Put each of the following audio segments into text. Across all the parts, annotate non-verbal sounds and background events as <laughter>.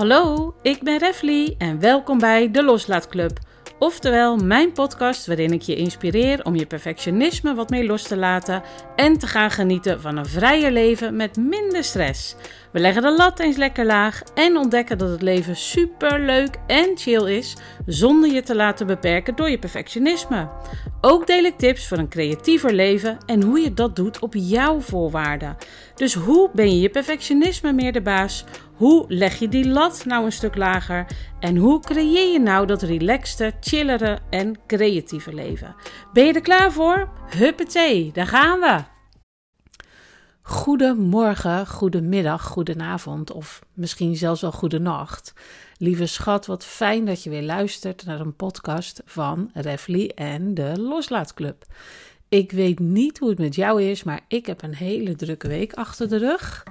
Hallo, ik ben Refly en welkom bij de Loslaatclub. Oftewel mijn podcast waarin ik je inspireer om je perfectionisme wat meer los te laten en te gaan genieten van een vrijer leven met minder stress. We leggen de lat eens lekker laag en ontdekken dat het leven super leuk en chill is zonder je te laten beperken door je perfectionisme. Ook deel ik tips voor een creatiever leven en hoe je dat doet op jouw voorwaarden. Dus hoe ben je je perfectionisme meer de baas? Hoe leg je die lat nou een stuk lager? En hoe creëer je nou dat relaxte, chillere en creatieve leven? Ben je er klaar voor? Huppatee, daar gaan we! Goedemorgen, goedemiddag, goedenavond of misschien zelfs wel goedenacht. Lieve schat, wat fijn dat je weer luistert naar een podcast van Refly en de Loslaatclub. Ik weet niet hoe het met jou is, maar ik heb een hele drukke week achter de rug.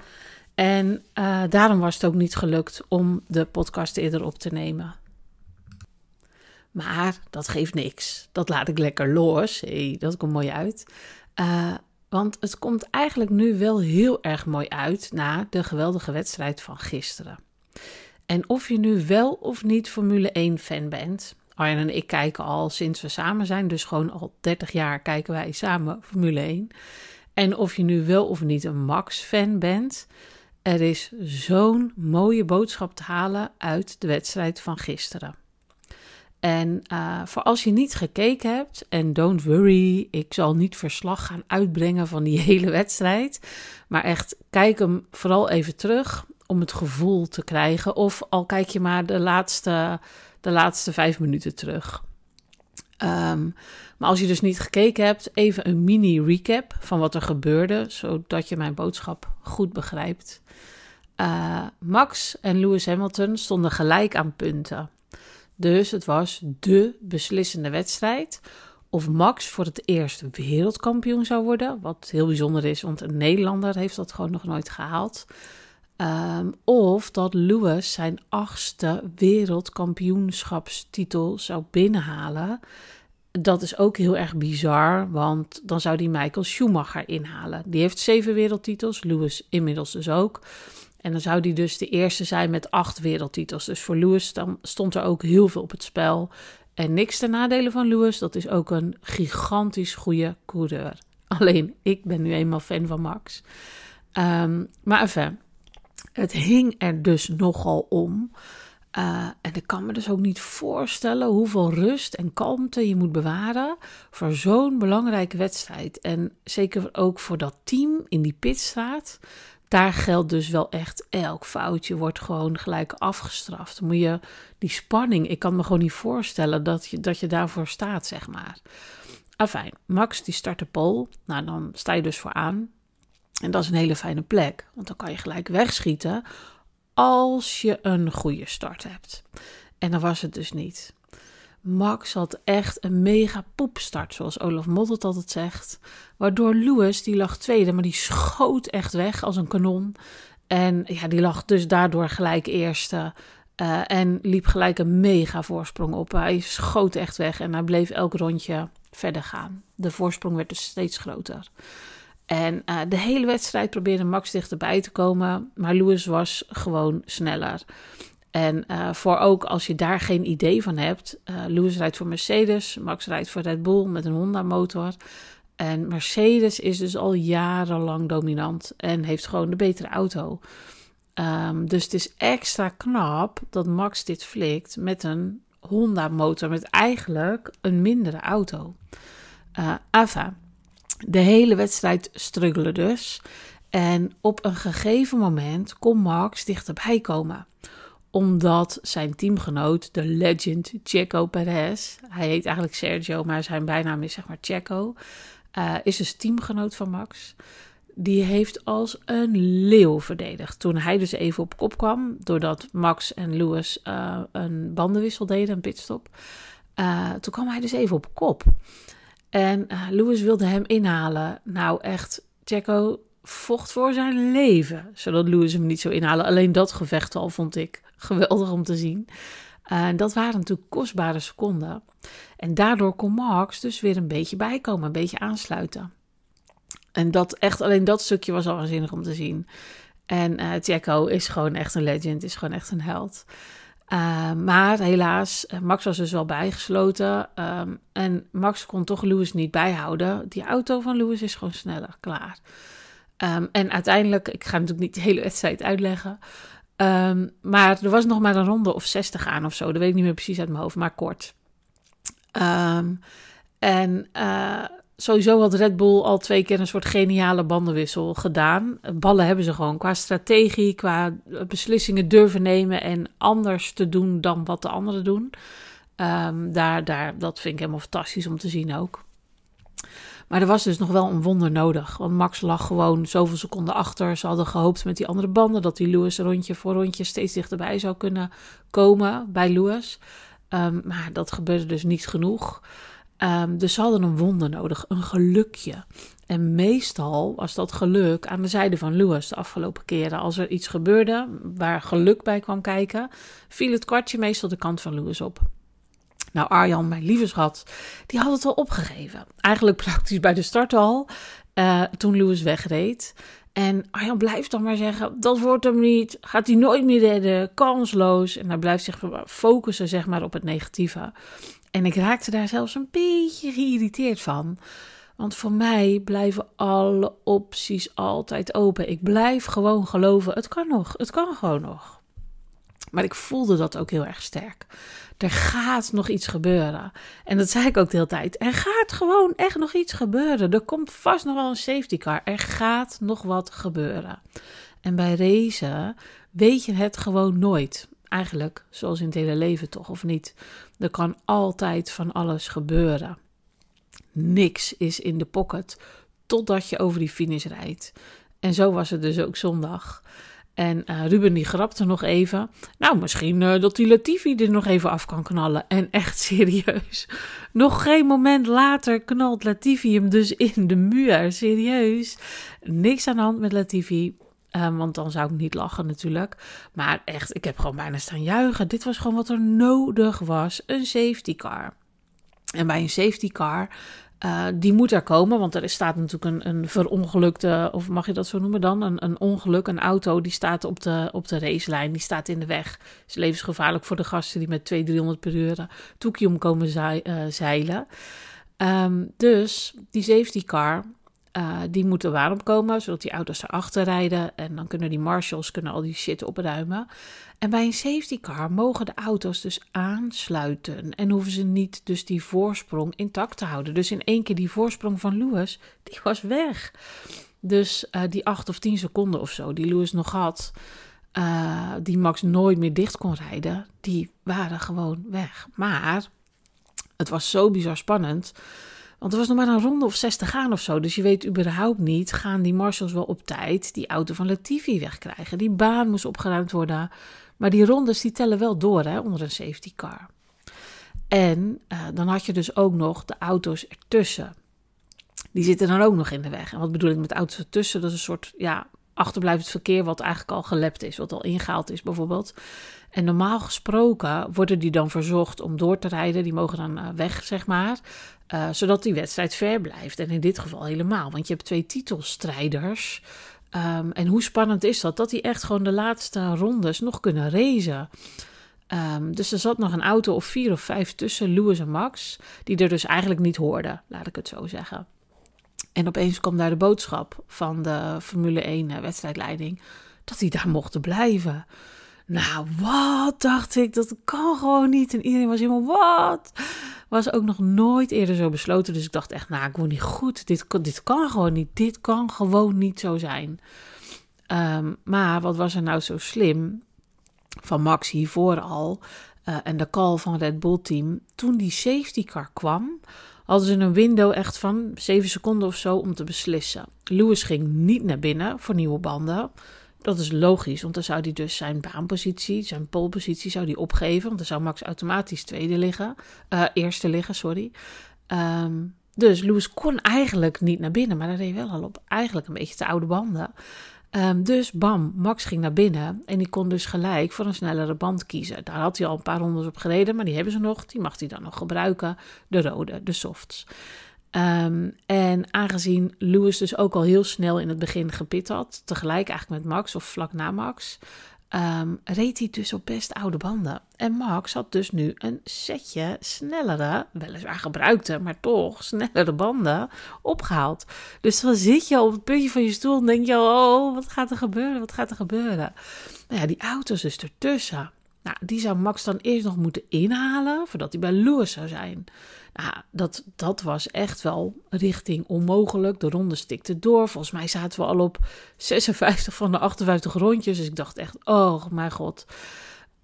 En uh, daarom was het ook niet gelukt om de podcast eerder op te nemen. Maar dat geeft niks. Dat laat ik lekker los. Hey, dat komt mooi uit. Uh, want het komt eigenlijk nu wel heel erg mooi uit na de geweldige wedstrijd van gisteren. En of je nu wel of niet Formule 1 fan bent. Arjen en ik kijken al sinds we samen zijn, dus gewoon al 30 jaar kijken wij samen Formule 1. En of je nu wel of niet een Max fan bent. Er is zo'n mooie boodschap te halen uit de wedstrijd van gisteren. En uh, voor als je niet gekeken hebt, en don't worry, ik zal niet verslag gaan uitbrengen van die <laughs> hele wedstrijd. Maar echt, kijk hem vooral even terug om het gevoel te krijgen. Of al kijk je maar de laatste, de laatste vijf minuten terug. Um, maar als je dus niet gekeken hebt, even een mini recap van wat er gebeurde, zodat je mijn boodschap goed begrijpt. Uh, Max en Lewis Hamilton stonden gelijk aan punten. Dus het was de beslissende wedstrijd. Of Max voor het eerst wereldkampioen zou worden. Wat heel bijzonder is, want een Nederlander heeft dat gewoon nog nooit gehaald. Um, of dat Lewis zijn achtste wereldkampioenschapstitel zou binnenhalen. Dat is ook heel erg bizar, want dan zou die Michael Schumacher inhalen. Die heeft zeven wereldtitels, Lewis inmiddels dus ook. En dan zou die dus de eerste zijn met acht wereldtitels. Dus voor Lewis stond er ook heel veel op het spel. En niks ten nadele van Lewis, dat is ook een gigantisch goede coureur. Alleen, ik ben nu eenmaal fan van Max. Um, maar enfin, het hing er dus nogal om. Uh, en ik kan me dus ook niet voorstellen hoeveel rust en kalmte je moet bewaren voor zo'n belangrijke wedstrijd. En zeker ook voor dat team in die pitstraat daar geldt dus wel echt elk foutje wordt gewoon gelijk afgestraft. moet je die spanning, ik kan me gewoon niet voorstellen dat je, dat je daarvoor staat, zeg maar. Afijn, Max die start de pole. Nou, dan sta je dus voor aan. En dat is een hele fijne plek, want dan kan je gelijk wegschieten als je een goede start hebt. En dan was het dus niet. Max had echt een mega poepstart, zoals Olaf Moddelt altijd zegt. Waardoor Lewis, die lag tweede, maar die schoot echt weg als een kanon. En ja, die lag dus daardoor gelijk eerste. Uh, en liep gelijk een mega voorsprong op. Hij schoot echt weg en hij bleef elk rondje verder gaan. De voorsprong werd dus steeds groter. En uh, de hele wedstrijd probeerde Max dichterbij te komen, maar Lewis was gewoon sneller. En uh, voor ook als je daar geen idee van hebt. Uh, Lewis rijdt voor Mercedes, Max rijdt voor Red Bull met een Honda motor. En Mercedes is dus al jarenlang dominant en heeft gewoon de betere auto. Um, dus het is extra knap dat Max dit flikt met een Honda motor met eigenlijk een mindere auto. Uh, Ava, de hele wedstrijd struggelen dus. En op een gegeven moment kon Max dichterbij komen omdat zijn teamgenoot, de legend Checo Perez, hij heet eigenlijk Sergio, maar zijn bijnaam is zeg maar Checo, uh, is dus teamgenoot van Max. Die heeft als een leeuw verdedigd. Toen hij dus even op kop kwam, doordat Max en Lewis uh, een bandenwissel deden, een pitstop. Uh, toen kwam hij dus even op kop. En Lewis wilde hem inhalen. Nou, echt, Checo vocht voor zijn leven, zodat Lewis hem niet zou inhalen. Alleen dat gevecht al vond ik geweldig om te zien. En dat waren natuurlijk kostbare seconden. En daardoor kon Max dus weer een beetje bijkomen, een beetje aansluiten. En dat echt alleen dat stukje was al waanzinnig om te zien. En uh, Checo is gewoon echt een legend, is gewoon echt een held. Uh, maar helaas, Max was dus wel bijgesloten. Um, en Max kon toch Lewis niet bijhouden. Die auto van Lewis is gewoon sneller, klaar. Um, en uiteindelijk, ik ga natuurlijk niet de hele wedstrijd uitleggen. Um, maar er was nog maar een ronde of 60 aan of zo. Dat weet ik niet meer precies uit mijn hoofd, maar kort. en uh, sowieso had Red Bull al twee keer een soort geniale bandenwissel gedaan. Ballen hebben ze gewoon qua strategie, qua beslissingen durven nemen en anders te doen dan wat de anderen doen. Um, daar, daar, dat vind ik helemaal fantastisch om te zien ook. Maar er was dus nog wel een wonder nodig. Want Max lag gewoon zoveel seconden achter. Ze hadden gehoopt met die andere banden dat die Lewis rondje voor rondje steeds dichterbij zou kunnen komen bij Lewis. Um, maar dat gebeurde dus niet genoeg. Um, dus ze hadden een wonder nodig, een gelukje. En meestal was dat geluk aan de zijde van Lewis de afgelopen keren. Als er iets gebeurde waar geluk bij kwam kijken, viel het kwartje meestal de kant van Lewis op. Nou, Arjan, mijn lieve schat, die had het al opgegeven. Eigenlijk <laughs> praktisch bij de start al, uh, toen Lewis wegreed. En Arjan blijft dan maar zeggen, dat wordt hem niet, gaat hij nooit meer redden, kansloos. En hij blijft zich focussen zeg maar, op het negatieve. En ik raakte daar zelfs een beetje geïrriteerd van. Want voor mij blijven alle opties altijd open. Ik blijf gewoon geloven, het kan nog, het kan gewoon nog. Maar ik voelde dat ook heel erg sterk. Er gaat nog iets gebeuren. En dat zei ik ook de hele tijd. Er gaat gewoon echt nog iets gebeuren. Er komt vast nog wel een safety car. Er gaat nog wat gebeuren. En bij racen weet je het gewoon nooit. Eigenlijk, zoals in het hele leven toch, of niet? Er kan altijd van alles gebeuren. Niks is in de pocket totdat je over die finish rijdt. En zo was het dus ook zondag. En uh, Ruben die grapte nog even. Nou, misschien uh, dat die Latifi er nog even af kan knallen. En echt <laughs> serieus. Nog geen moment later knalt Latifi hem dus in de muur. Serieus. Niks aan de hand met Latifi. Um, want dan zou ik niet lachen natuurlijk. Maar echt, ik heb gewoon bijna staan juichen. Dit was gewoon wat er nodig was. Een safety car. En bij een safety car, uh, die moet er komen. Want er staat natuurlijk een, een verongelukte, of mag je dat zo noemen dan? Een, een ongeluk, een auto, die staat op de, op de racelijn. Die staat in de weg. is levensgevaarlijk voor de gasten die met 200, 300 per uur toekie om komen uh, zeilen. Um, dus die safety car, uh, die moeten waarom komen, zodat die auto's erachter rijden. En dan kunnen die marshals kunnen al die shit opruimen. En bij een safety car mogen de auto's dus aansluiten. En hoeven ze niet dus die voorsprong intact te houden. Dus in één keer die voorsprong van Lewis, die was weg. Dus uh, die acht of tien seconden of zo die Lewis nog had... Uh, die Max nooit meer dicht kon rijden, die waren gewoon weg. Maar het was zo bizar spannend... Want er was nog maar een ronde of 60 gaan of zo. Dus je weet überhaupt niet, gaan die marshals wel op tijd die auto van Latifi wegkrijgen. Die baan moest opgeruimd worden. Maar die rondes die tellen wel door hè, onder een safety car. En uh, dan had je dus ook nog de auto's ertussen. Die zitten dan ook nog in de weg. En wat bedoel ik met auto's ertussen? Dat is een soort ja, achterblijvend verkeer wat eigenlijk al gelept is, wat al ingehaald is bijvoorbeeld. En normaal gesproken worden die dan verzocht om door te rijden. Die mogen dan uh, weg, zeg maar. Uh, zodat die wedstrijd ver blijft. En in dit geval helemaal. Want je hebt twee titelstrijders. Um, en hoe spannend is dat? Dat die echt gewoon de laatste rondes nog kunnen racen. Um, dus er zat nog een auto of vier of vijf tussen Lewis en Max. Die er dus eigenlijk niet hoorden, laat ik het zo zeggen. En opeens kwam daar de boodschap van de Formule 1 eh, wedstrijdleiding. Dat die daar mochten blijven. Nou, wat dacht ik? Dat kan gewoon niet. En iedereen was helemaal, wat? Was ook nog nooit eerder zo besloten. Dus ik dacht echt, nou, ik word niet goed. Dit, dit kan gewoon niet. Dit kan gewoon niet zo zijn. Um, maar wat was er nou zo slim van Max hiervoor al... Uh, en de call van Red Bull team... toen die safety car kwam... hadden ze een window echt van 7 seconden of zo om te beslissen. Lewis ging niet naar binnen voor nieuwe banden... Dat is logisch, want dan zou hij dus zijn baanpositie, zijn polepositie zou die opgeven. Want dan zou Max automatisch tweede liggen, uh, eerste liggen, sorry. Um, dus Lewis kon eigenlijk niet naar binnen, maar dat reed wel al op eigenlijk een beetje te oude banden. Um, dus bam, Max ging naar binnen en die kon dus gelijk voor een snellere band kiezen. Daar had hij al een paar rondes op gereden, maar die hebben ze nog. Die mag hij dan nog gebruiken, de rode, de softs. Ehm, en aangezien Lewis dus ook al heel snel in het begin gepit had, tegelijk eigenlijk met Max of vlak na Max, um, reed hij dus op best oude banden. En Max had dus nu een setje snellere, weliswaar gebruikte, maar toch snellere banden opgehaald. Dus dan zit je op het puntje van je stoel en denk je, oh, wat gaat er gebeuren, wat gaat er gebeuren? Nou ja, die auto's dus ertussen. Nou, die zou Max dan eerst nog moeten inhalen voordat hij bij Lewis zou zijn. Nou, dat, dat was echt wel richting onmogelijk. De ronde stikte door. Volgens mij zaten we al op 56 van de 58 rondjes. Dus ik dacht echt, oh mijn god.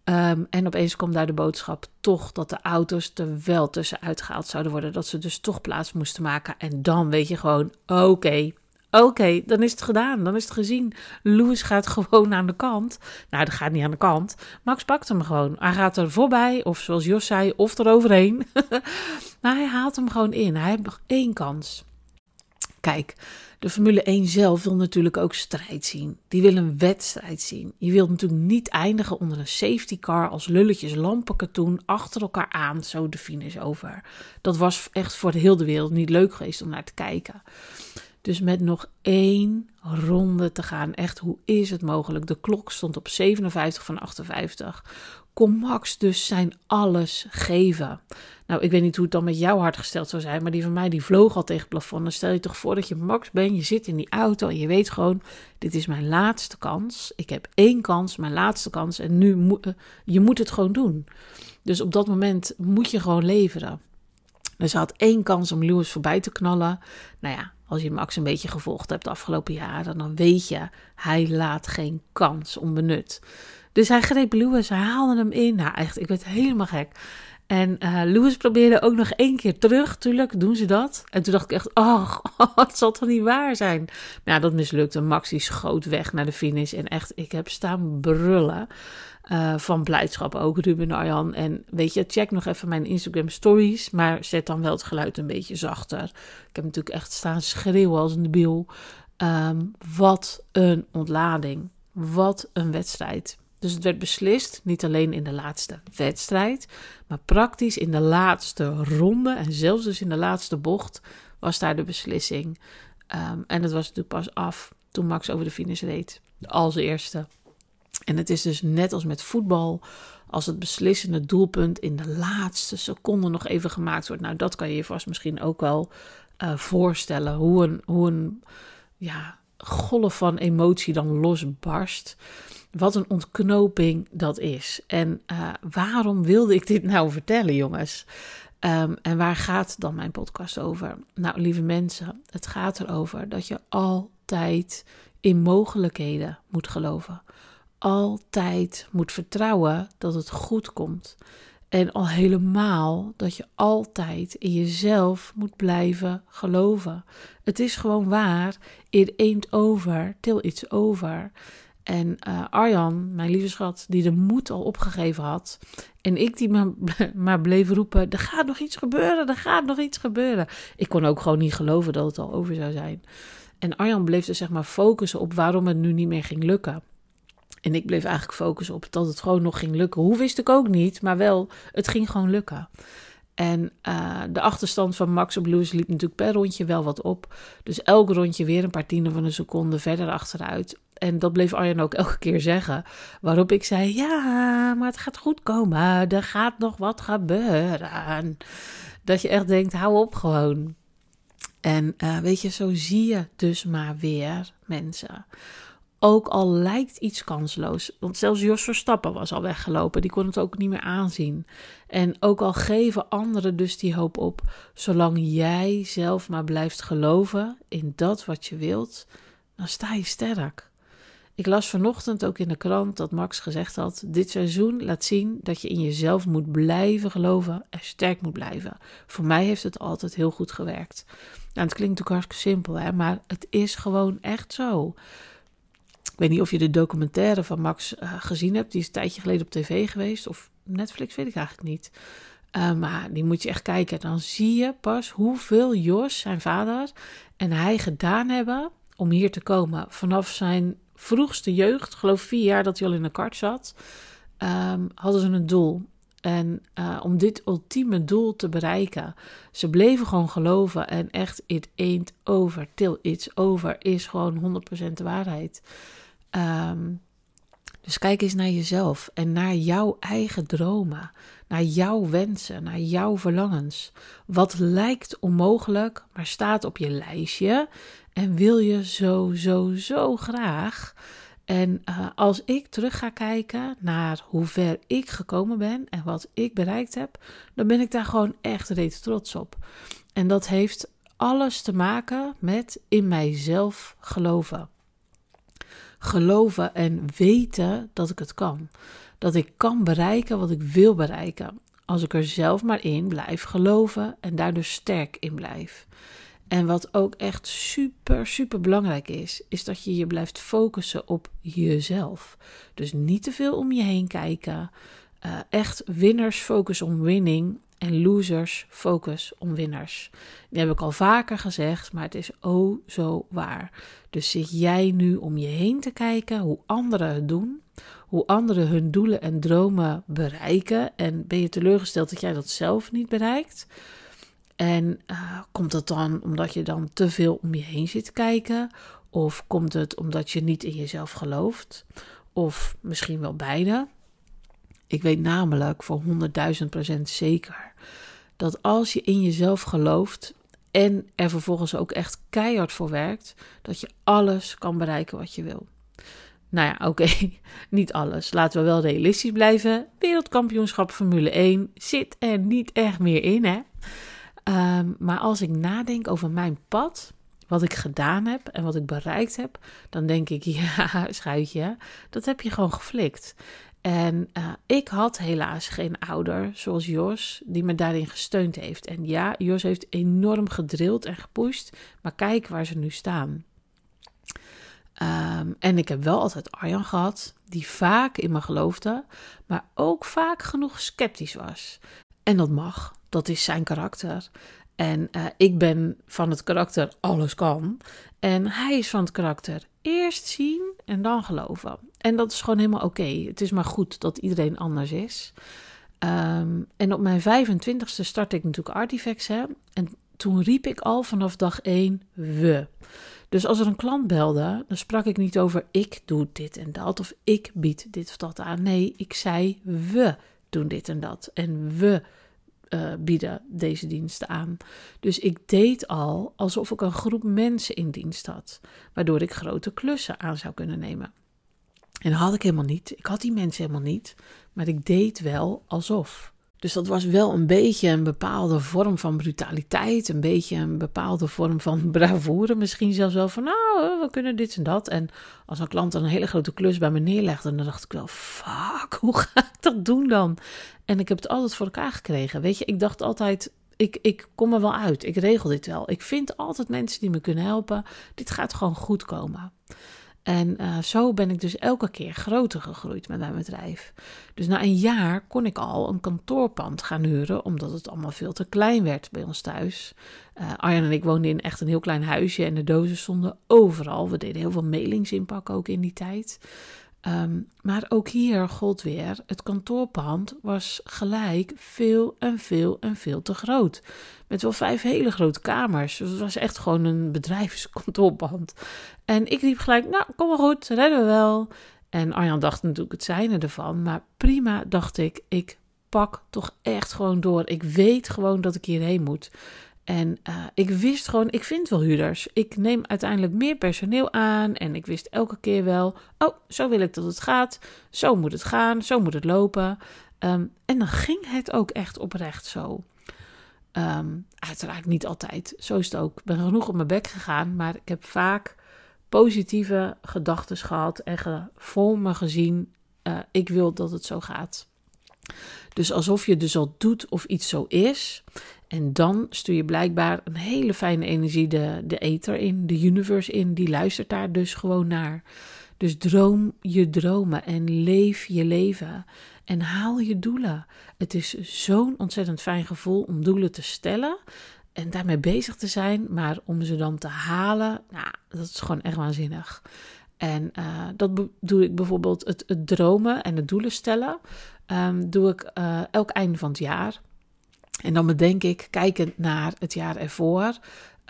Ehm, en opeens kwam daar de boodschap toch dat de auto's er wel tussenuit gehaald zouden worden. Dat ze dus toch plaats moesten maken. En dan weet je gewoon, oké, Oké, dan is het gedaan. Dan is het gezien. Lewis gaat <laughs> gewoon aan de kant. Nou, dat gaat niet aan de kant. Max pakt hem gewoon. Hij gaat er voorbij, of zoals Jos zei, of eroverheen. <laughs> maar hij haalt hem gewoon in. Hij heeft nog één kans. Kijk, de Formule 1 zelf wil natuurlijk ook strijd zien. Die wil een wedstrijd zien. Je wilt natuurlijk niet eindigen onder een safety car als lulletjes lampenkatoen achter elkaar aan, zo de finish over. Dat was echt voor de hele wereld niet leuk geweest om naar te kijken. Dus met nog één ronde te gaan. Echt, hoe is het mogelijk? De klok stond op 57 van 58. Kon Max dus zijn alles geven? Nou, ik weet niet hoe het dan met jou hart gesteld zou zijn, maar die van mij die vloog al tegen het plafond. Dan stel je toch voor dat je Max bent, je zit in die auto en je weet gewoon, dit is mijn laatste kans. Ik heb één kans, mijn laatste kans en nu moet je moet het gewoon doen. Dus op dat moment moet je gewoon leveren. Dus hij had één kans om Lewis voorbij te knallen. Nou ja, als je Max een beetje gevolgd hebt de afgelopen jaren, dan weet je, hij laat geen kans onbenut. Dus hij greep Lewis, hij haalde hem in. Nou, echt, ik werd helemaal gek. En uh, Lewis probeerde ook nog één keer terug. Tuurlijk doen ze dat. En toen dacht ik echt, oh, <laughs> het zal toch niet waar zijn. Ja, dat mislukte. Max die schoot weg naar de finish. En echt, ik heb staan brullen. Uh, van blijdschap ook, Ruben Arjan. En weet je, check nog even mijn Instagram stories. Maar zet dan wel het geluid een beetje zachter. Ik heb natuurlijk echt staan schreeuwen als een debiel. Um, wat een ontlading. Wat een wedstrijd. Dus het werd beslist, niet alleen in de laatste wedstrijd, maar praktisch in de laatste ronde en zelfs dus in de laatste bocht was daar de beslissing. Um, en het was natuurlijk pas af toen Max over de finish reed, als eerste. En het is dus net als met voetbal, als het beslissende doelpunt in de laatste seconde nog even gemaakt wordt. Nou, dat kan je je vast misschien ook wel uh, voorstellen, hoe een, hoe een ja, golf van emotie dan losbarst. Wat een ontknoping dat is. En uh, waarom wilde ik dit nou vertellen, jongens? Um, en waar gaat dan mijn podcast over? Nou, lieve mensen, het gaat erover dat je altijd in mogelijkheden moet geloven. Altijd moet vertrouwen dat het goed komt. En al helemaal dat je altijd in jezelf moet blijven geloven. Het is gewoon waar. It ain't over till it's over. En uh, Arjan, mijn lieve schat, die de moed al opgegeven had. En ik die maar, maar bleef roepen: er gaat nog iets gebeuren, er gaat nog iets gebeuren. Ik kon ook gewoon niet geloven dat het al over zou zijn. En Arjan bleef dus zeg maar focussen op waarom het nu niet meer ging lukken. En ik bleef eigenlijk focussen op dat het gewoon nog ging lukken. Hoe wist ik ook niet, maar wel, het ging gewoon lukken. En uh, de achterstand van Max op Lewis liep natuurlijk per rondje wel wat op. Dus elk rondje weer een paar tienden van een seconde verder achteruit. En dat bleef Arjen ook elke keer zeggen. Waarop ik zei: Ja, maar het gaat goed komen. Er gaat nog wat gebeuren. Dat je echt denkt: hou op gewoon. En uh, weet je, zo zie je dus maar weer mensen. Ook al lijkt iets kansloos. Want zelfs Jos Verstappen was al weggelopen. Die kon het ook niet meer aanzien. En ook al geven anderen dus die hoop op. Zolang jij zelf maar blijft geloven in dat wat je wilt, dan sta je sterk. Ik las vanochtend ook in de krant dat Max gezegd had: Dit seizoen laat zien dat je in jezelf moet blijven geloven en sterk moet blijven. Voor mij heeft het altijd heel goed gewerkt. Nou, het klinkt natuurlijk hartstikke simpel, hè, maar het is gewoon echt zo. Ik weet niet of je de documentaire van Max uh, gezien hebt. Die is een tijdje geleden op tv geweest. Of Netflix, weet ik eigenlijk niet. Uh, maar die moet je echt kijken. Dan zie je pas hoeveel Jos, zijn vader, en hij gedaan hebben om hier te komen. Vanaf zijn vroegste jeugd, geloof vier jaar dat hij al in de kart zat, um, hadden ze een doel. En uh, om dit ultieme doel te bereiken. Ze bleven gewoon geloven. En echt, it ain't over till it's over is gewoon 100% de waarheid. Um, dus kijk eens naar jezelf en naar jouw eigen dromen, naar jouw wensen, naar jouw verlangens. Wat lijkt onmogelijk, maar staat op je lijstje en wil je zo, zo, zo graag. En uh, als ik terug ga kijken naar hoe ver ik gekomen ben en wat ik bereikt heb, dan ben ik daar gewoon echt reeds trots op. En dat heeft alles te maken met in mijzelf geloven geloven en weten dat ik het kan. Dat ik kan bereiken wat ik wil bereiken. Als ik er zelf maar in blijf geloven en daar dus sterk in blijf. En wat ook echt super, super belangrijk is, is dat je je blijft focussen op jezelf. Dus niet te veel om je heen kijken. Uh, echt winners focus on winning en losers focus on winners. Die heb ik al vaker gezegd, maar het is oh zo waar. Dus zit jij nu om je heen te kijken hoe anderen het doen, hoe anderen hun doelen en dromen bereiken en ben je teleurgesteld dat jij dat zelf niet bereikt? En uh, komt dat dan omdat je dan te veel om je heen zit te kijken? Of komt het omdat je niet in jezelf gelooft? Of misschien wel beide? Ik weet namelijk voor 100.000% zeker dat als je in jezelf gelooft en er vervolgens ook echt keihard voor werkt, dat je alles kan bereiken wat je wil. Nou ja, <laughs> oké, niet alles. Laten we wel realistisch blijven. Wereldkampioenschap Formule 1 zit er niet echt meer in, hè? Um, maar als ik nadenk over mijn pad, wat ik gedaan heb en wat ik bereikt heb, dan denk ik, <laughs> ja, schuitje, dat heb je gewoon geflikt. En uh, ik had helaas geen ouder zoals Jos, die me daarin gesteund heeft. En ja, Jos heeft enorm gedrild en gepusht, maar kijk waar ze nu staan. Um, en ik heb wel altijd Arjan gehad, die vaak in me geloofde, maar ook vaak genoeg sceptisch was. En dat mag, dat is zijn karakter. En uh, ik ben van het karakter alles kan. En hij is van het karakter eerst zien en dan geloven. En dat is gewoon helemaal oké. Het is maar goed dat iedereen anders is. Um, en op mijn 25ste startte ik natuurlijk Artifacts. Hè? En toen riep ik al vanaf dag 1 we. Dus als er een klant belde, dan sprak ik niet over ik doe dit en dat of ik bied dit of dat aan. Nee, ik zei we doen dit en dat. En we uh, bieden deze diensten aan. Dus ik deed al alsof ik een groep mensen in dienst had, waardoor ik grote klussen aan zou kunnen nemen. En dat had ik helemaal niet. Ik had die mensen helemaal niet, maar ik deed wel alsof. Dus dat was wel een beetje een bepaalde vorm van brutaliteit, een beetje een bepaalde vorm van <laughs> bravoure. Misschien zelfs wel van, nou, we kunnen dit en dat. En als een klant dan een hele grote klus bij me neerlegde, dan dacht ik wel, fuck, <laughs> hoe ga ik dat doen dan? En ik heb het altijd voor elkaar gekregen. Weet je, ik dacht altijd, ik, ik kom er wel uit, ik regel dit wel. Ik vind altijd mensen die me kunnen helpen. Dit gaat gewoon goed komen. En uh, zo ben ik dus elke keer groter gegroeid met mijn bedrijf. Dus na een jaar kon ik al een kantoorpand gaan huren, omdat het allemaal veel te klein werd bij ons thuis. Uh, Arjan en ik woonden in echt een heel klein huisje en de dozen stonden overal. We deden heel veel mailings inpakken ook in die tijd. Um, maar ook hier gold weer, het kantoorpand was gelijk veel en veel en veel te groot. Met wel vijf hele grote kamers. Dus het was echt gewoon een bedrijfskantoorpand. En ik riep gelijk, nou, kom maar goed, redden we wel. En Arjan dacht natuurlijk het zijne ervan. Maar prima, dacht ik, ik pak toch echt gewoon door. Ik weet gewoon dat ik hierheen moet. En uh, ik wist gewoon, ik vind wel huurders. Ik neem uiteindelijk meer personeel aan. En ik wist elke keer wel, oh, zo wil ik dat het gaat. Zo moet het gaan, zo moet het lopen. Um, en dan ging het ook echt oprecht zo. Um, uiteraard niet altijd. Zo is het ook. Ik ben genoeg op mijn bek gegaan. Maar ik heb vaak positieve gedachten gehad. En voor me gezien, uh, ik wil dat het zo gaat. Dus alsof je dus al doet of iets zo is. En dan stuur je blijkbaar een hele fijne energie de, de ether in, de universe in. Die luistert daar dus gewoon naar. Dus droom je dromen en leef je leven. En haal je doelen. Het is zo'n ontzettend fijn gevoel om doelen te stellen en daarmee bezig te zijn. Maar om ze dan te halen, nou, dat is gewoon echt waanzinnig. En uh, dat doe ik bijvoorbeeld het, het, dromen en het doelen stellen. Um, doe ik uh, elk einde van het jaar. En dan bedenk ik, kijkend naar het jaar ervoor,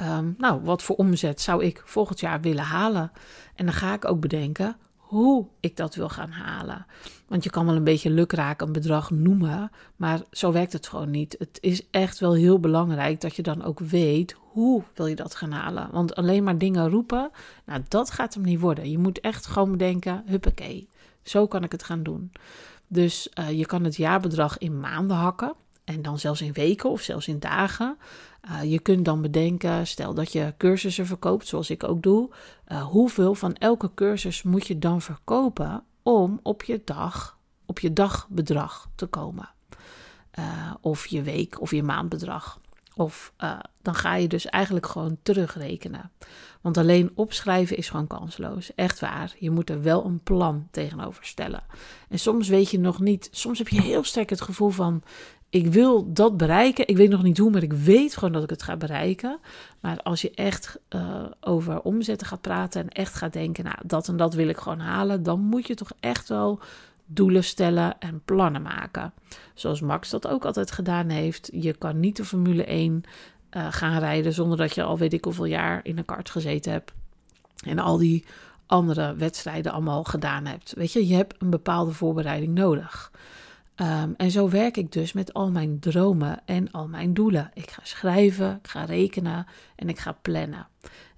um, nou, wat voor omzet zou ik volgend jaar willen halen? En dan ga ik ook bedenken hoe ik dat wil gaan halen. Want je kan wel een beetje lukraak een bedrag noemen, maar zo werkt het gewoon niet. Het is echt wel heel belangrijk dat je dan ook weet hoe wil je dat gaan halen. Want alleen maar dingen roepen, nou dat gaat hem niet worden. Je moet echt gewoon bedenken, huppakee, zo kan ik het gaan doen. Dus uh, je kan het jaarbedrag in maanden hakken. En dan zelfs in weken of zelfs in dagen. Uh, je kunt dan bedenken, stel dat je cursussen verkoopt, zoals ik ook doe. Uh, hoeveel van elke cursus moet je dan verkopen om op je dag, op je dagbedrag te komen? Of je week of je maandbedrag. Of dan ga je dus eigenlijk gewoon terugrekenen. Want alleen opschrijven is gewoon kansloos. Echt waar. Je moet er wel een plan tegenover stellen. En soms weet je nog niet. Soms heb je heel sterk het gevoel van ik wil dat bereiken. Ik weet nog niet hoe, maar ik weet gewoon dat ik het ga bereiken. Maar als je echt uh, over omzetten gaat praten en echt gaat denken, nou, dat en dat wil ik gewoon halen, dan moet je toch echt wel doelen stellen en plannen maken. Zoals Max dat ook altijd gedaan heeft. Je kan niet de Formule 1 uh, eh, gaan rijden zonder dat je al weet ik hoeveel jaar in een kart gezeten hebt. En al die andere wedstrijden allemaal gedaan hebt. Weet je, je hebt een bepaalde voorbereiding nodig. Um, en zo werk ik dus met al mijn dromen en al mijn doelen. Ik ga schrijven, ik ga rekenen en ik ga plannen.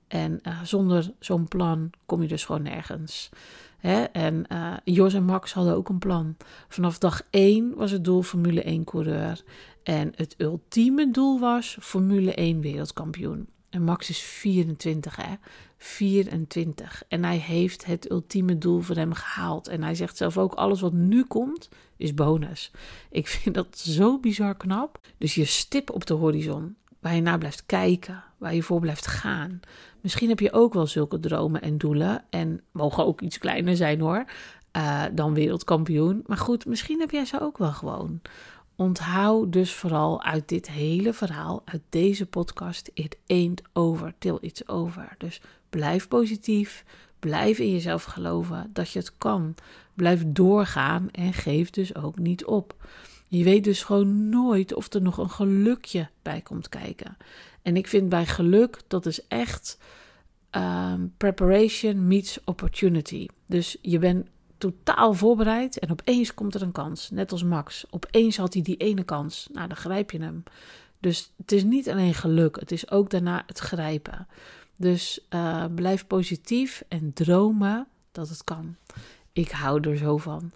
En uh, zonder zo'n plan kom je dus gewoon nergens. Hè? En uh, Jos en Max hadden ook een plan. Vanaf dag 1 was het doel Formule 1 coureur. En het ultieme doel was Formule 1 wereldkampioen. En Max is 24, hè? 24. En hij heeft het ultieme doel voor hem gehaald. En hij zegt zelf ook: alles wat nu komt, is bonus. Ik vind dat zo bizar knap. Dus je stip op de horizon, waar je naar blijft kijken, waar je voor blijft gaan. Misschien heb je ook wel zulke dromen en doelen. En mogen ook iets kleiner zijn hoor. Uh, dan wereldkampioen. Maar goed, misschien heb jij ze ook wel gewoon. Onthoud dus vooral uit dit hele verhaal, uit deze podcast, it ain't over till it's over. Dus blijf positief, blijf in jezelf geloven dat je het kan. Blijf doorgaan en geef dus ook niet op. Je weet dus gewoon nooit of er nog een gelukje bij komt kijken. En ik vind bij geluk dat is echt um, preparation meets opportunity. Dus je bent totaal voorbereid en opeens komt er een kans. Net als Max. Opeens had hij die ene kans. Nou, dan grijp je hem. Dus het is niet alleen geluk, het is ook daarna het grijpen. Dus uh, blijf positief en dromen dat het kan. Ik hou er zo van.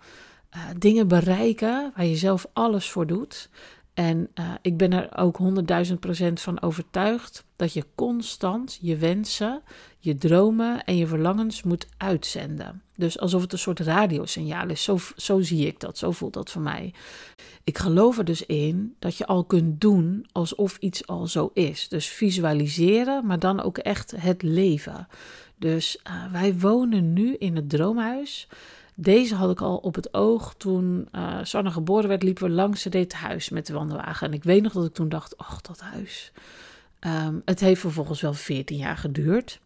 Uh, dingen bereiken waar je zelf alles voor doet. En uh, ik ben er ook 100.000 procent van overtuigd dat je constant je wensen, je dromen en je verlangens moet uitzenden. Dus alsof het een soort radiosignaal is. Zo, zo zie ik dat, zo voelt dat voor mij. Ik geloof er dus in dat je al kunt doen alsof iets al zo is. Dus visualiseren, maar dan ook echt het leven. Dus uh, wij wonen nu in het droomhuis. Deze had ik al op het oog toen uh, Sanne geboren werd. Liepen we langs het huis met de wandelwagen. En ik weet nog dat ik toen dacht: ach, dat huis. Um, het heeft vervolgens wel 14 jaar geduurd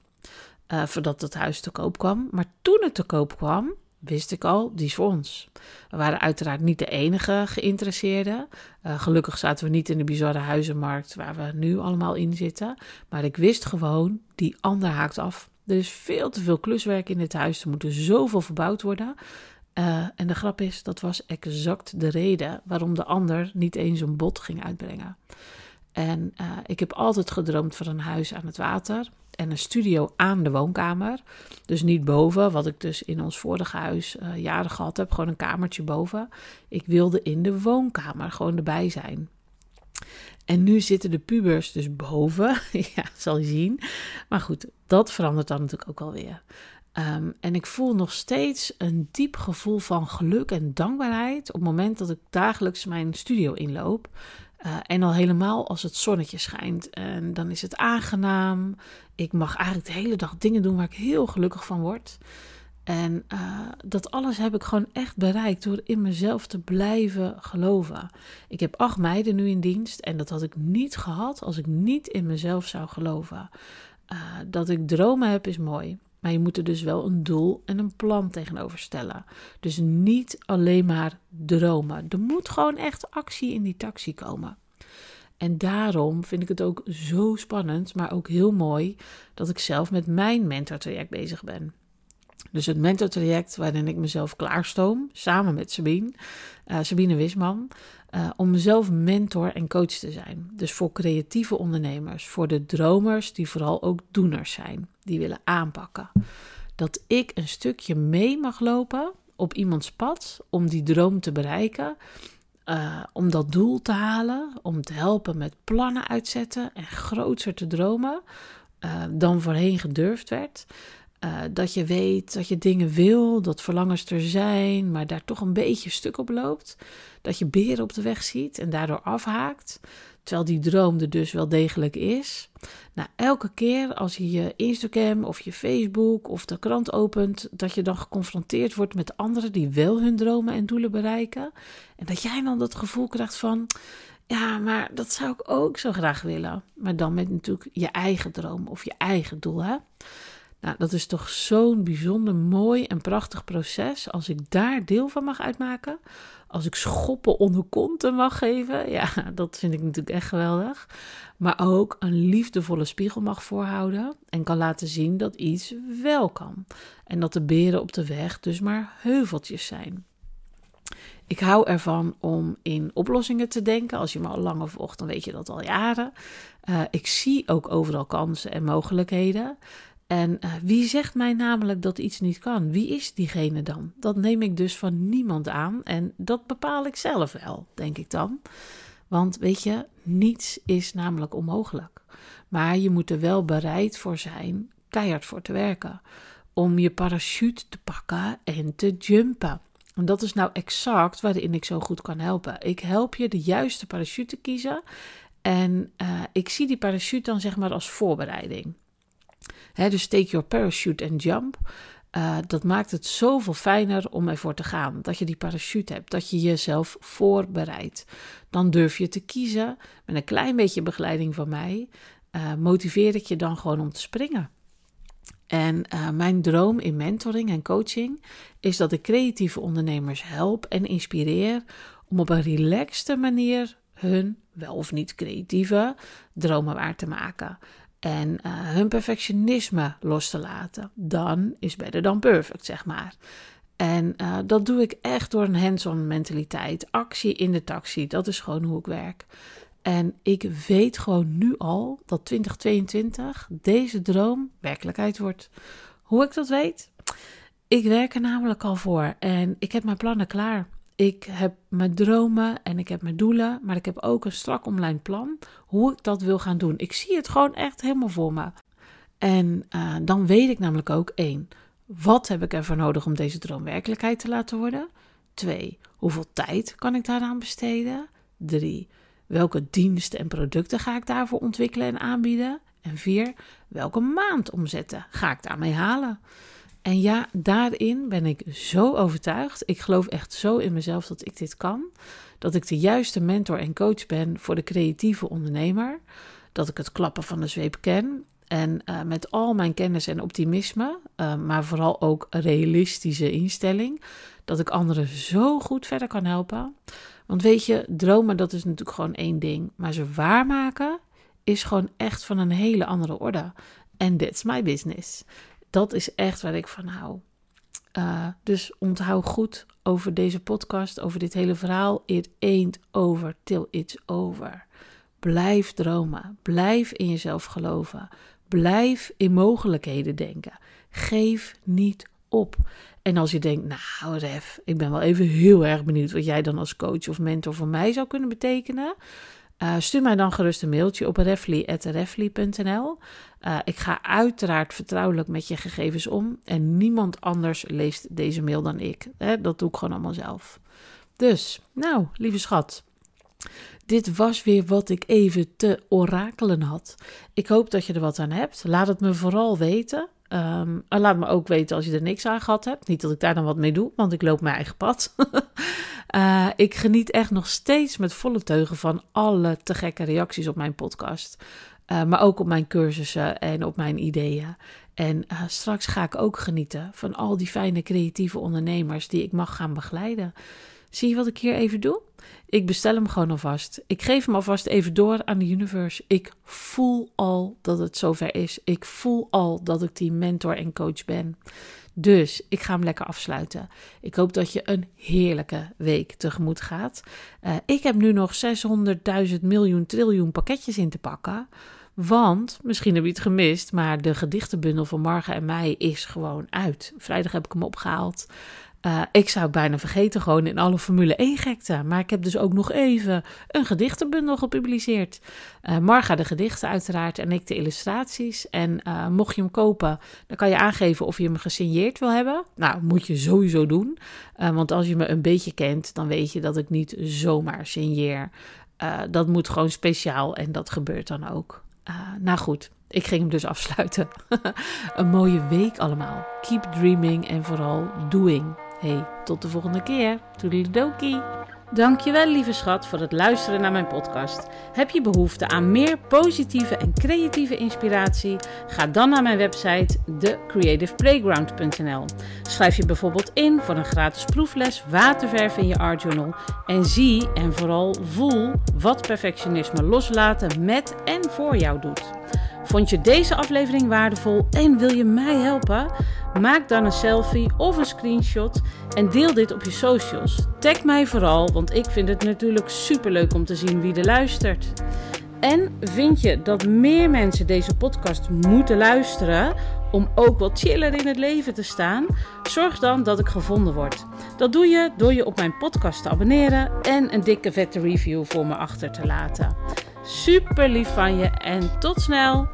uh, voordat het huis te koop kwam. Maar toen het te koop kwam, wist ik al, die is voor ons. We waren uiteraard niet de enige geïnteresseerden. Uh, gelukkig zaten we niet in de bizarre huizenmarkt waar we nu allemaal in zitten. Maar ik wist gewoon, die ander haakt af. Er is veel te veel kluswerk in dit huis. Er moet zoveel verbouwd worden. Uh, en de grap is, dat was exact de reden waarom de ander niet eens een bod ging uitbrengen. En uh, ik heb altijd gedroomd van een huis aan het water en een studio aan de woonkamer. Dus niet boven, wat ik dus in ons vorige huis uh, jaren gehad heb, gewoon een kamertje boven. Ik wilde in de woonkamer gewoon erbij zijn. En nu zitten de pubers dus boven. <laughs> ja, zal je zien. Maar goed, dat verandert dan natuurlijk ook alweer. Um, en ik voel nog steeds een diep gevoel van geluk en dankbaarheid op het moment dat ik dagelijks mijn studio inloop. Uh, en al helemaal als het zonnetje schijnt. En dan is het aangenaam. Ik mag eigenlijk de hele dag dingen doen waar ik heel gelukkig van word. En uh, dat alles heb ik gewoon echt bereikt door in mezelf te blijven geloven. Ik heb acht meiden nu in dienst en dat had ik niet gehad als ik niet in mezelf zou geloven. Uh, dat ik dromen heb is mooi. Maar je moet er dus wel een doel en een plan tegenover stellen. Dus niet alleen maar dromen. Er moet gewoon echt actie in die taxi komen. En daarom vind ik het ook zo spannend, maar ook heel mooi dat ik zelf met mijn mentortraject bezig ben. Dus het mentortraject waarin ik mezelf klaarstoom, samen met Sabine, uh, Sabine Wisman, uh, om zelf mentor en coach te zijn. Dus voor creatieve ondernemers, voor de dromers die vooral ook doeners zijn, die willen aanpakken. Dat ik een stukje mee mag lopen op iemands pad om die droom te bereiken, uh, om dat doel te halen, om te helpen met plannen uitzetten en groter te dromen dan voorheen gedurfd werd. Uh, dat je weet dat je dingen wil, dat verlangens er zijn, maar daar toch een beetje stuk op loopt. Dat je beren op de weg ziet en daardoor afhaakt. Terwijl die droom er dus wel degelijk is. Nou, elke keer als je je Instagram of je Facebook of de krant opent, dat je dan geconfronteerd wordt met anderen die wel hun dromen en doelen bereiken. En dat jij dan dat gevoel krijgt van. Ja, maar dat zou ik ook zo graag willen. Maar dan met natuurlijk je eigen droom of je eigen doel. Hè? Nou, dat is toch zo'n bijzonder mooi en prachtig proces. Als ik daar deel van mag uitmaken. Als ik schoppen onder konten mag geven. Ja, dat vind ik natuurlijk echt geweldig. Maar ook een liefdevolle spiegel mag voorhouden. En kan laten zien dat iets wel kan. En dat de beren op de weg dus maar heuveltjes zijn. Ik hou ervan om in oplossingen te denken. Als je me al langer volgt, dan weet je dat al jaren. Uh, ik zie ook overal kansen en mogelijkheden. En uh, wie zegt mij namelijk dat iets niet kan? Wie is diegene dan? Dat neem ik dus van niemand aan en dat bepaal ik zelf wel, denk ik dan. Want weet je, niets is namelijk onmogelijk. Maar je moet er wel bereid voor zijn, keihard voor te werken. Om je parachute te pakken en te jumpen. En dat is nou exact waarin ik zo goed kan helpen. Ik help je de juiste parachute te kiezen. En uh, ik zie die parachute dan zeg maar als voorbereiding dus take your parachute and jump. Uh, dat maakt het zoveel fijner om ervoor te gaan. Dat je die parachute hebt, dat je jezelf voorbereidt. Dan durf je te kiezen. Met een klein beetje begeleiding van mij uh, motiveer ik je dan gewoon om te springen. En uh, mijn droom in mentoring en coaching is dat ik creatieve ondernemers help en inspireer om op een relaxte manier hun wel of niet creatieve dromen waar te maken en uh, hun perfectionisme los te laten. Dan is better dan perfect, zeg maar. En uh, dat doe ik echt door een hands-on mentaliteit. Actie in de taxi, dat is gewoon hoe ik werk. En ik weet gewoon nu al dat 2022 deze droom werkelijkheid wordt. Hoe ik dat weet? Ik werk er namelijk al voor en ik heb mijn plannen klaar. Ik heb mijn dromen en ik heb mijn doelen, maar ik heb ook een strak online plan hoe ik dat wil gaan doen. Ik zie het gewoon echt helemaal voor me. En uh, dan weet ik namelijk ook één, wat heb ik ervoor nodig om deze droom werkelijkheid te laten worden? Twee, hoeveel tijd kan ik daaraan besteden? Drie, welke diensten en producten ga ik daarvoor ontwikkelen en aanbieden? En vier, welke maand omzetten ga ik daarmee halen? En ja, daarin ben ik zo overtuigd. Ik geloof echt zo in mezelf dat ik dit kan. Dat ik de juiste mentor en coach ben voor de creatieve ondernemer. Dat ik het klappen van de zweep ken. En uh, met al mijn kennis en optimisme, uh, maar vooral ook realistische instelling, dat ik anderen zo goed verder kan helpen. Want weet je, dromen dat is natuurlijk gewoon één ding, maar ze waarmaken is gewoon echt van een hele andere orde. En that's my business dat is echt waar ik van hou. Uh, dus onthoud goed over deze podcast, over dit hele verhaal. It ain't over till it's over. Blijf dromen. Blijf in jezelf geloven. Blijf in mogelijkheden denken. Geef niet op. En als je denkt, nou Ref, ik ben wel even heel erg benieuwd wat jij dan als coach of mentor voor mij zou kunnen betekenen. Uh, stuur mij dan gerust een mailtje op refly.refly.nl. Uh, ik ga uiteraard vertrouwelijk met je gegevens om. En niemand anders leest deze mail dan ik. Hè? Dat doe ik gewoon allemaal zelf. Dus, nou, lieve schat. Dit was weer wat ik even te orakelen had. Ik hoop dat je er wat aan hebt. Laat het me vooral weten. Um, laat me ook weten als je er niks aan gehad hebt. Niet dat ik daar dan wat mee doe, want ik loop mijn eigen pad. uh, <laughs> ik geniet echt nog steeds met volle teugen van alle te gekke reacties op mijn podcast. Uh, maar ook op mijn cursussen en op mijn ideeën. En uh, straks ga ik ook genieten van al die fijne creatieve ondernemers die ik mag gaan begeleiden. Zie je wat ik hier even doe? Ik bestel hem gewoon alvast. Ik geef hem alvast even door aan de universe. Ik voel al dat het zover is. Ik voel al dat ik die mentor en coach ben. Dus ik ga hem lekker afsluiten. Ik hoop dat je een heerlijke week tegemoet gaat. Uh, ik heb nu nog 600.000 miljoen triljoen pakketjes in te pakken. Want, misschien heb je het gemist, maar de gedichtenbundel van Marga en mij is gewoon uit. Vrijdag heb ik hem opgehaald. Uh, ik zou bijna vergeten, gewoon in alle Formule 1 gekte. Maar ik heb dus ook nog even een gedichtenbundel gepubliceerd. Uh, Marga de gedichten uiteraard en ik de illustraties. En uh, mocht je hem kopen, dan kan je aangeven of je hem gesigneerd wil hebben. Nou, moet je sowieso doen. want als je me een beetje kent, dan weet je dat ik niet zomaar signeer. dat moet gewoon speciaal en dat gebeurt dan ook. nou goed, ik ging hem dus afsluiten. <laughs> een mooie week allemaal. Keep dreaming en vooral doing. Hey, tot de volgende keer. Toedeledokie. Dankjewel lieve schat voor het luisteren naar mijn podcast. Heb je behoefte aan meer positieve en creatieve inspiratie? Ga dan naar mijn website thecreativeplayground.nl. Schrijf je bijvoorbeeld in voor een gratis proefles waterverf in je art journal en zie en vooral voel wat perfectionisme loslaten met en voor jou doet. Vond je deze aflevering waardevol en wil je mij helpen? Maak dan een selfie of een screenshot en deel dit op je socials. Tag mij vooral, want ik vind het natuurlijk superleuk om te zien wie er luistert. En vind je dat meer mensen deze podcast moeten luisteren om ook wat chiller in het leven te staan? Zorg dan dat ik gevonden word. Dat doe je door je op mijn podcast te abonneren en een dikke vette review voor me achter te laten. Super lief van je en tot snel!